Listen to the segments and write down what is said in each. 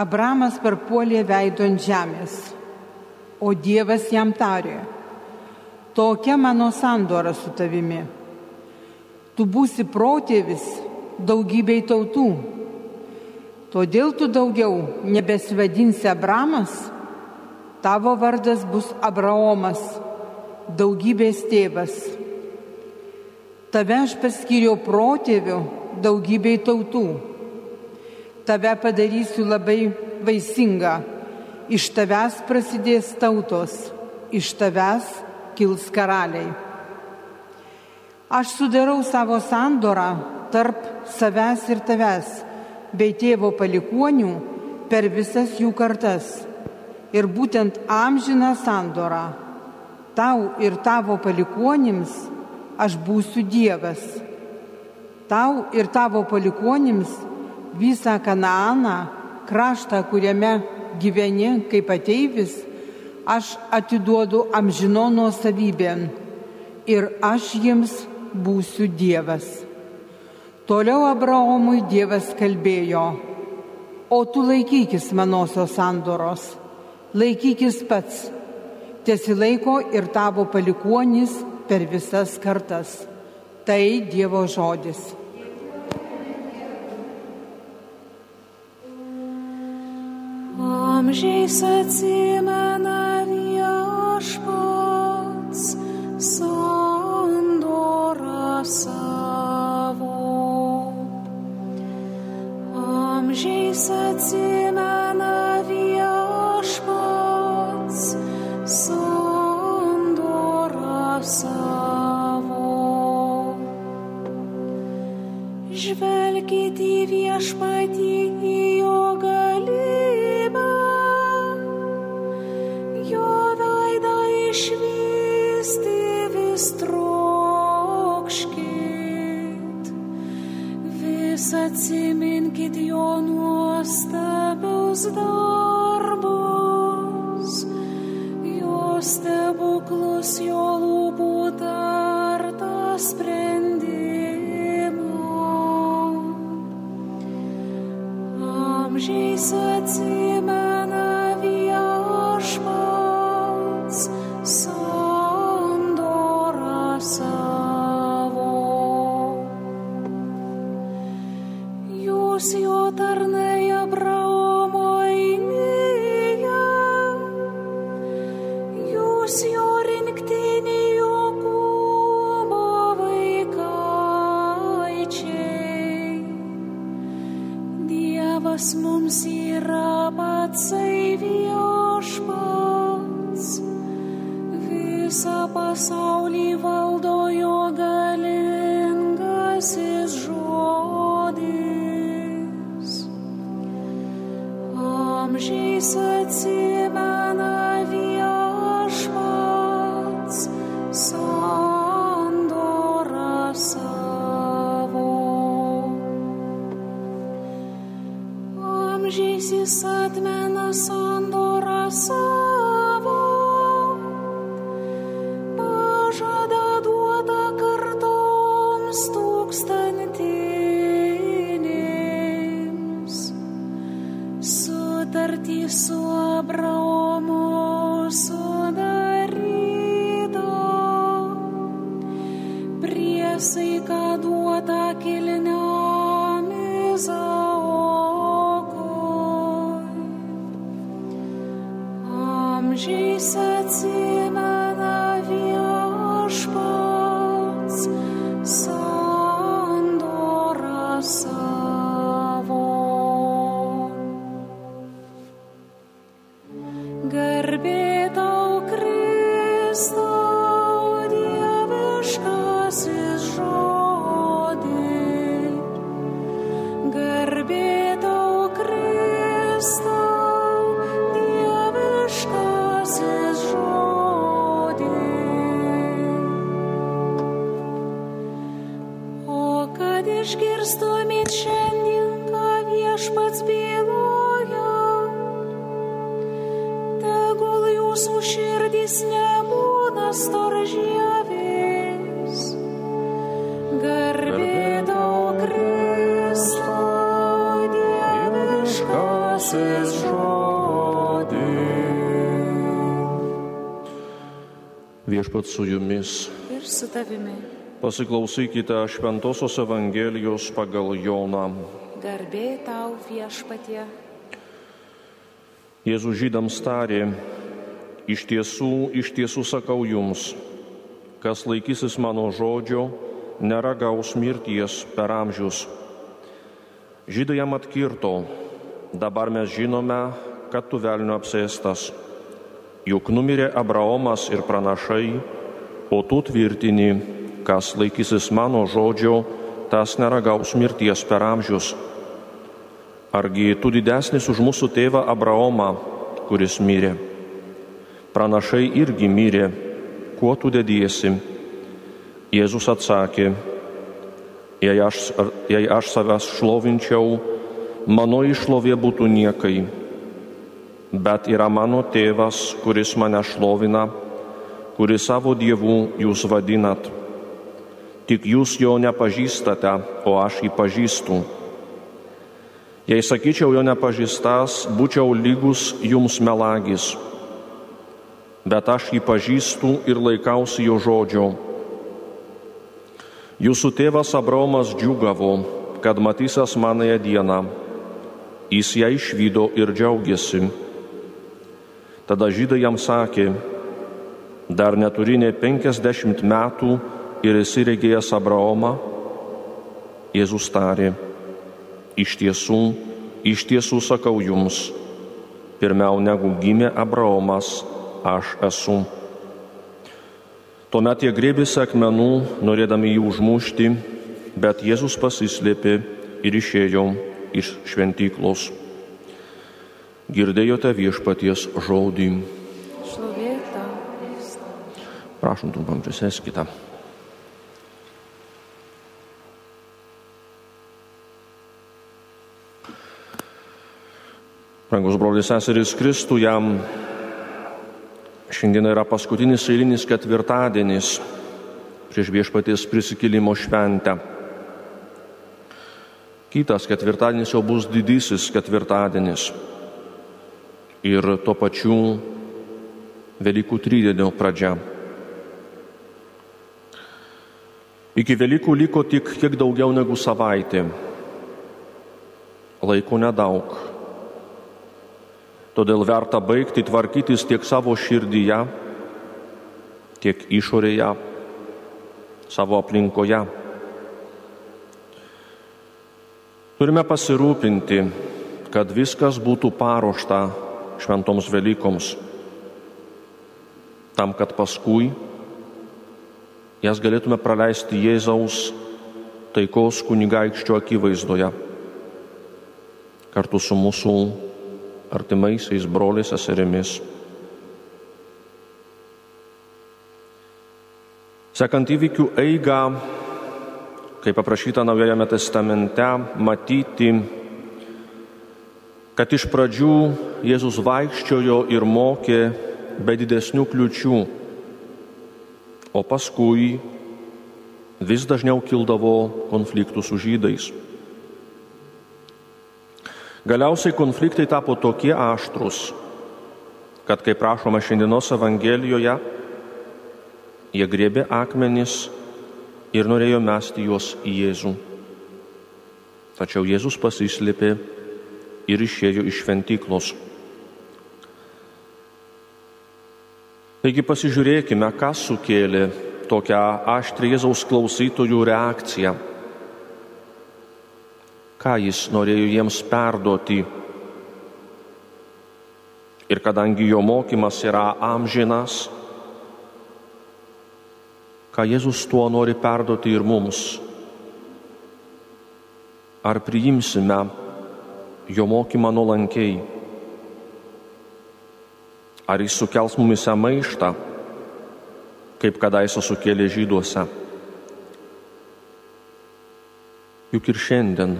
Abramas parpuolė veido ant žemės, o Dievas jam tarė, tokia mano sandora su tavimi. Tu būsi protėvis daugybei tautų. Todėl tu daugiau nebesivadinsi Abramas, tavo vardas bus Abraomas, daugybės tėvas. Tave aš paskiriau protėviu daugybei tautų. Tave padarysiu labai vaisingą. Iš tavęs prasidės tautos, iš tavęs kils karaliai. Aš sudarau savo sandorą tarp savęs ir tavęs, bei tėvo palikonių per visas jų kartas. Ir būtent amžiną sandorą tau ir tavo palikonims aš būsiu Dievas. Tau ir tavo palikonims visą Kanaaną, kraštą, kuriame gyveni kaip ateivis, aš atiduodu amžino nuosavybėn ir aš jiems būsiu Dievas. Toliau Abraomui Dievas kalbėjo, o tu laikykis manosios sandoros, laikykis pats, tiesilaiko ir tavo palikuonis per visas kartas. Tai Dievo žodis. Amžiais atsimena atsiminkit jo Jūs jo tarnai Abraomo duši svet má nás. Dieviškasis žodis. Viešpat su jumis. ir su tavimi. Pasiklausykite Šventojios Evangelijos pagal Joną. Garbė tau viešpatie. Jėzus žydams tarė, iš tiesų, iš tiesų sakau jums, kas laikysis mano žodžio, neragaus mirties per amžius. Žydai jam atkirto, dabar mes žinome, kad tu velnio apsėstas. Juk numirė Abraomas ir pranašai, o tu tvirtini, kas laikysis mano žodžio, tas neragaus mirties per amžius. Argi tu didesnis už mūsų tėvą Abraomą, kuris mirė? Pranašai irgi mirė, kuo tu dediesi? Jėzus atsakė, jei aš, jei aš savęs šlovinčiau, mano išlovė būtų niekai. Bet yra mano tėvas, kuris mane šlovina, kuris savo dievų jūs vadinat. Tik jūs jo nepažįstate, o aš jį pažįstu. Jei sakyčiau jo nepažįstas, būčiau lygus jums melagis. Bet aš jį pažįstu ir laikausi jo žodžio. Jūsų tėvas Abraomas džiugavo, kad matysas manąją dieną. Jis ją išvydo ir džiaugiasi. Tada žydai jam sakė, dar neturi ne penkiasdešimt metų ir esi regėjęs Abraomą. Jėzus tarė, iš tiesų, iš tiesų sakau jums, pirmiau negu gimė Abraomas, aš esu. Tuomet jie grėbėsi akmenų, norėdami jį užmušti, bet Jėzus pasislėpė ir išėjo iš šventyklos. Girdėjote viešpaties žodį. Šlovė tau. Kriste. Prašom trumpam prisėskite. Rangus brolis seserys Kristų jam šiandien yra paskutinis eilinis ketvirtadienis prieš viešpaties prisikėlimo šventę. Kitas ketvirtadienis jau bus didysis ketvirtadienis ir tuo pačiu Velykų trydienio pradžia. Iki Velykų liko tik kiek daugiau negu savaitė. Laiko nedaug. Todėl verta baigti tvarkytis tiek savo širdyje, tiek išorėje, savo aplinkoje. Turime pasirūpinti, kad viskas būtų paruošta šventoms Velykoms, tam, kad paskui jas galėtume praleisti Jėzaus taikos kunigaikščio akivaizdoje, kartu su mūsų artimaisiais broliais seserimis. Sekant įvykių eigą, kaip aprašyta Naujajame testamente, matyti, kad iš pradžių Jėzus vaikščiojo ir mokė be didesnių kliučių, o paskui vis dažniau kildavo konfliktų su žydais. Galiausiai konfliktai tapo tokie aštrus, kad, kaip prašoma šiandienos Evangelijoje, jie griebė akmenis ir norėjo mesti juos į Jėzų. Tačiau Jėzus pasislėpė ir išėjo iš šventyklos. Taigi pasižiūrėkime, kas sukėlė tokią aštrį Jėzaus klausytojų reakciją ką jis norėjo jiems perduoti. Ir kadangi jo mokymas yra amžinas, ką Jėzus tuo nori perduoti ir mums. Ar priimsime jo mokymą nuolankiai? Ar jis sukels mumise maištą, kaip kadaise sukėlė žyduose? Juk ir šiandien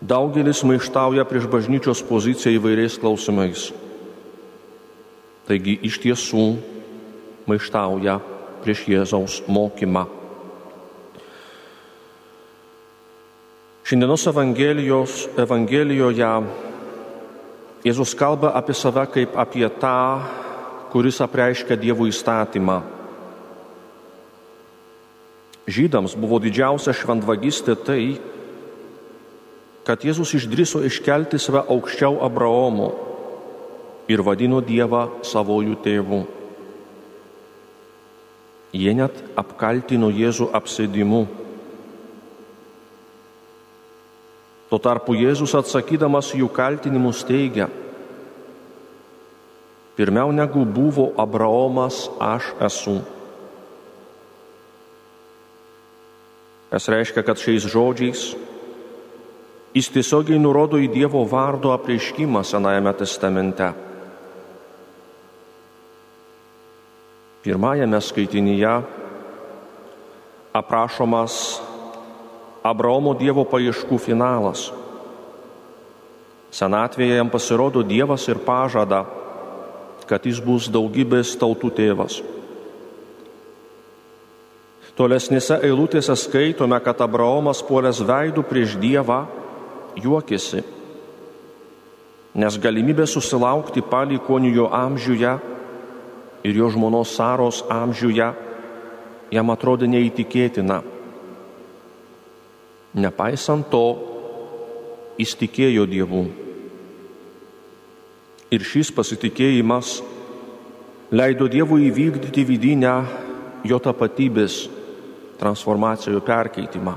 Daugelis maištauja prieš bažnyčios poziciją įvairiais klausimais. Taigi iš tiesų maištauja prieš Jėzaus mokymą. Šiandienos Evangelijoje Jėzus kalba apie save kaip apie tą, kuris apreiškia Dievo įstatymą. Žydams buvo didžiausia šventvagystė tai, kad Jėzus išdryso iškelti save aukščiau Abraomo ir vadino Dievą savojų tėvų. Jie net apkaltino Jėzų apsėdimu. Tuo tarpu Jėzus atsakydamas jų kaltinimus teigia, pirmiau negu buvo Abraomas, aš esu. Kas reiškia, kad šiais žodžiais jis tiesiogiai nurodo į Dievo vardo apreiškimą Senajame testamente. Pirmajame skaitinyje aprašomas Abraomo Dievo paieškų finalas. Senatvėje jam pasirodo Dievas ir pažada, kad jis bus daugybės tautų tėvas. Tolesnėse eilutėse skaitome, kad Abraomas puolęs veidų prieš Dievą juokėsi, nes galimybė susilaukti palikonių jo amžiuje ir jo žmonos Saros amžiuje jam atrodė neįtikėtina. Nepaisant to, jis tikėjo Dievu. Ir šis pasitikėjimas leido Dievui įvykdyti vidinę jo tapatybės transformacijų perkeitimą.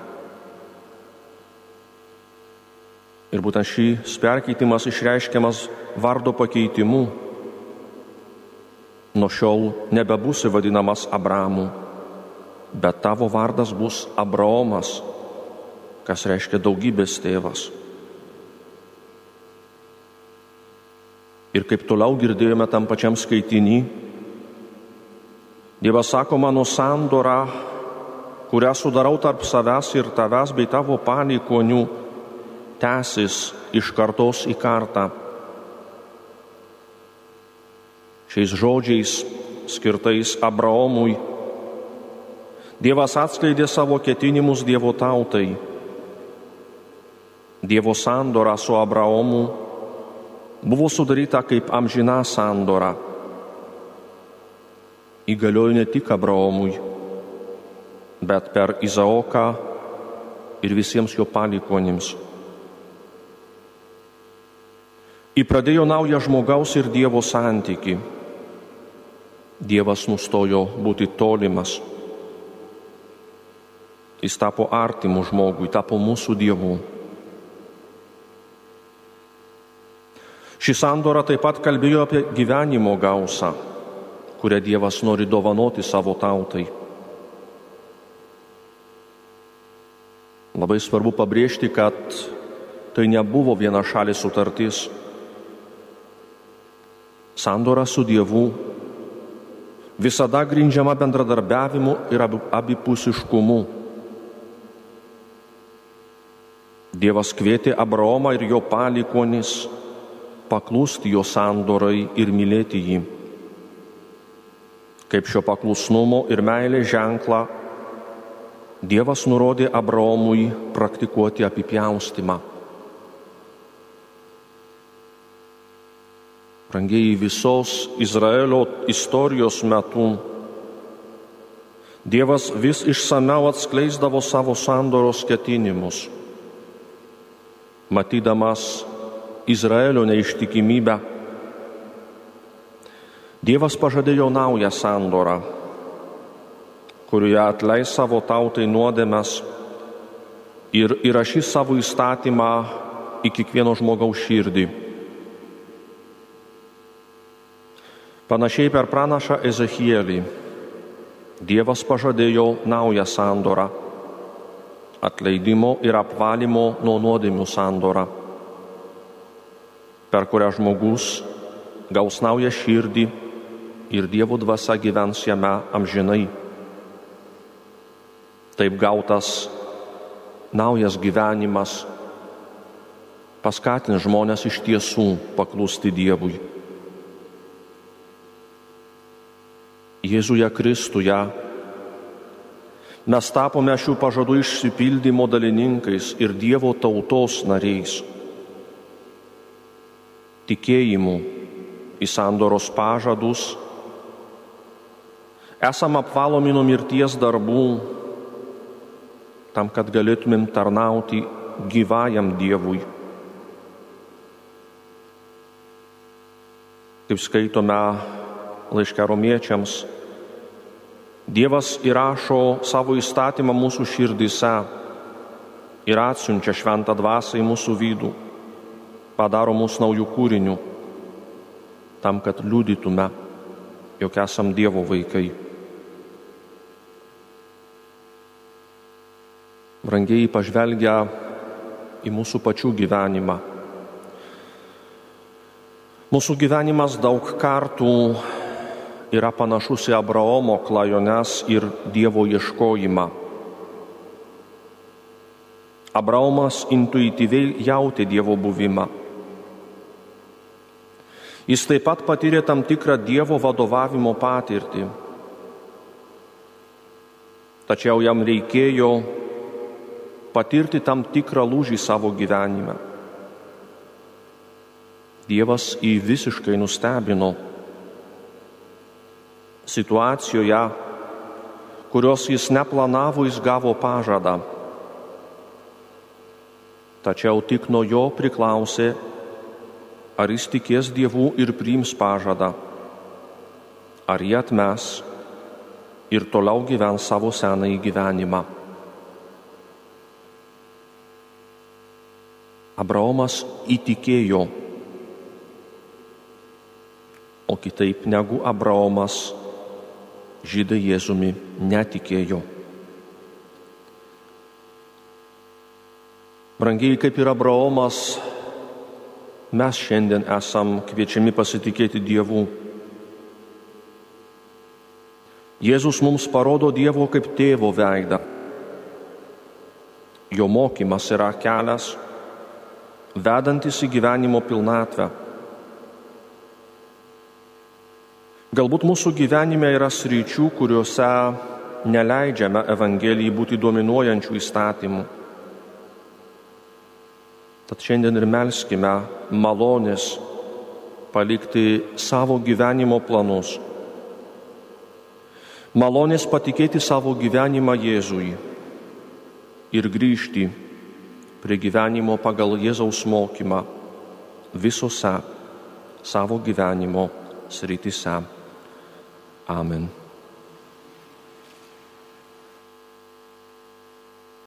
Ir būtent šis perkeitimas išreiškiamas vardo pakeitimu. Nuo šiol nebebūsi vadinamas Abramu, bet tavo vardas bus Abraomas, kas reiškia daugybės tėvas. Ir kaip toliau girdėjome tam pačiam skaitinį, Dievas sako mano sandorą, kurią sudarau tarp savęs ir tavęs bei tavo palikonių, tęsis iš kartos į kartą. Šiais žodžiais skirtais Abraomui Dievas atskleidė savo ketinimus Dievo tautai. Dievo sandora su Abraomu buvo sudaryta kaip amžina sandora įgaliojo ne tik Abraomui, bet per Izaoką ir visiems jo palikonims. Įpradėjo naują žmogaus ir Dievo santyki. Dievas nustojo būti tolimas. Jis tapo artimu žmogui, tapo mūsų Dievu. Ši sandora taip pat kalbėjo apie gyvenimo gausą kurią Dievas nori dovanoti savo tautai. Labai svarbu pabrėžti, kad tai nebuvo viena šalis sutartis. Sandora su Dievu visada grindžiama bendradarbiavimu ir abipusiškumu. Dievas kvietė Abraomą ir jo palikonis paklūsti jo sandorai ir mylėti jį kaip šio paklusnumo ir meilės ženklą Dievas nurodė Abraomui praktikuoti apipjaustimą. Rangiai visos Izraelio istorijos metu Dievas vis išsameu atskleisdavo savo sandoros ketinimus, matydamas Izraelio neištikimybę Dievas pažadėjo naują sandorą, kurioje atleis savo tautai nuodėmes ir įrašys savo įstatymą į kiekvieno žmogaus širdį. Panašiai per pranašą Ezechielį Dievas pažadėjo naują sandorą - atleidimo ir apvalymo nuo nuodėmių sandorą, per kurią žmogus gaus naują širdį ir Dievo dvasia gyvens jame amžinai. Taip gautas naujas gyvenimas paskatins žmonės iš tiesų paklūsti Dievui. Jėzuje Kristuje mes tapome šių pažadų išsipildymo dalininkais ir Dievo tautos nariais. Tikėjimu į sandoros pažadus Esam apvalomi nuo mirties darbų, tam, kad galėtumėm tarnauti gyvajam Dievui. Kaip skaitome laiške romiečiams, Dievas įrašo savo įstatymą mūsų širdise ir atsiunčia šventą dvasą į mūsų vidų, padaro mūsų naujų kūrinių, tam, kad liudytume, jog esam Dievo vaikai. brangiai pažvelgia į mūsų pačių gyvenimą. Mūsų gyvenimas daug kartų yra panašus į Abraomo klajones ir Dievo ieškojimą. Abraomas intuityviai jautė Dievo buvimą. Jis taip pat patyrė tam tikrą Dievo vadovavimo patirtį. Tačiau jam reikėjo patirti tam tikrą lūžį savo gyvenime. Dievas jį visiškai nustebino situacijoje, kurios jis neplanavo, jis gavo pažadą. Tačiau tik nuo jo priklausė, ar jis tikės dievų ir priims pažadą, ar jį atmes ir toliau gyvens savo senąjį gyvenimą. Abraomas įtikėjo, o kitaip negu Abraomas žydai Jėzumi netikėjo. Brangiai kaip ir Abraomas, mes šiandien esam kviečiami pasitikėti Dievu. Jėzus mums parodo Dievo kaip tėvo veidą. Jo mokymas yra kelias, vedantis į gyvenimo pilnatvę. Galbūt mūsų gyvenime yra sryčių, kuriuose neleidžiame Evangelijai būti dominuojančių įstatymų. Tad šiandien ir melskime malonės palikti savo gyvenimo planus. Malonės patikėti savo gyvenimą Jėzui ir grįžti prie gyvenimo pagal Jėzaus mokymą visose savo gyvenimo srityse. Amen.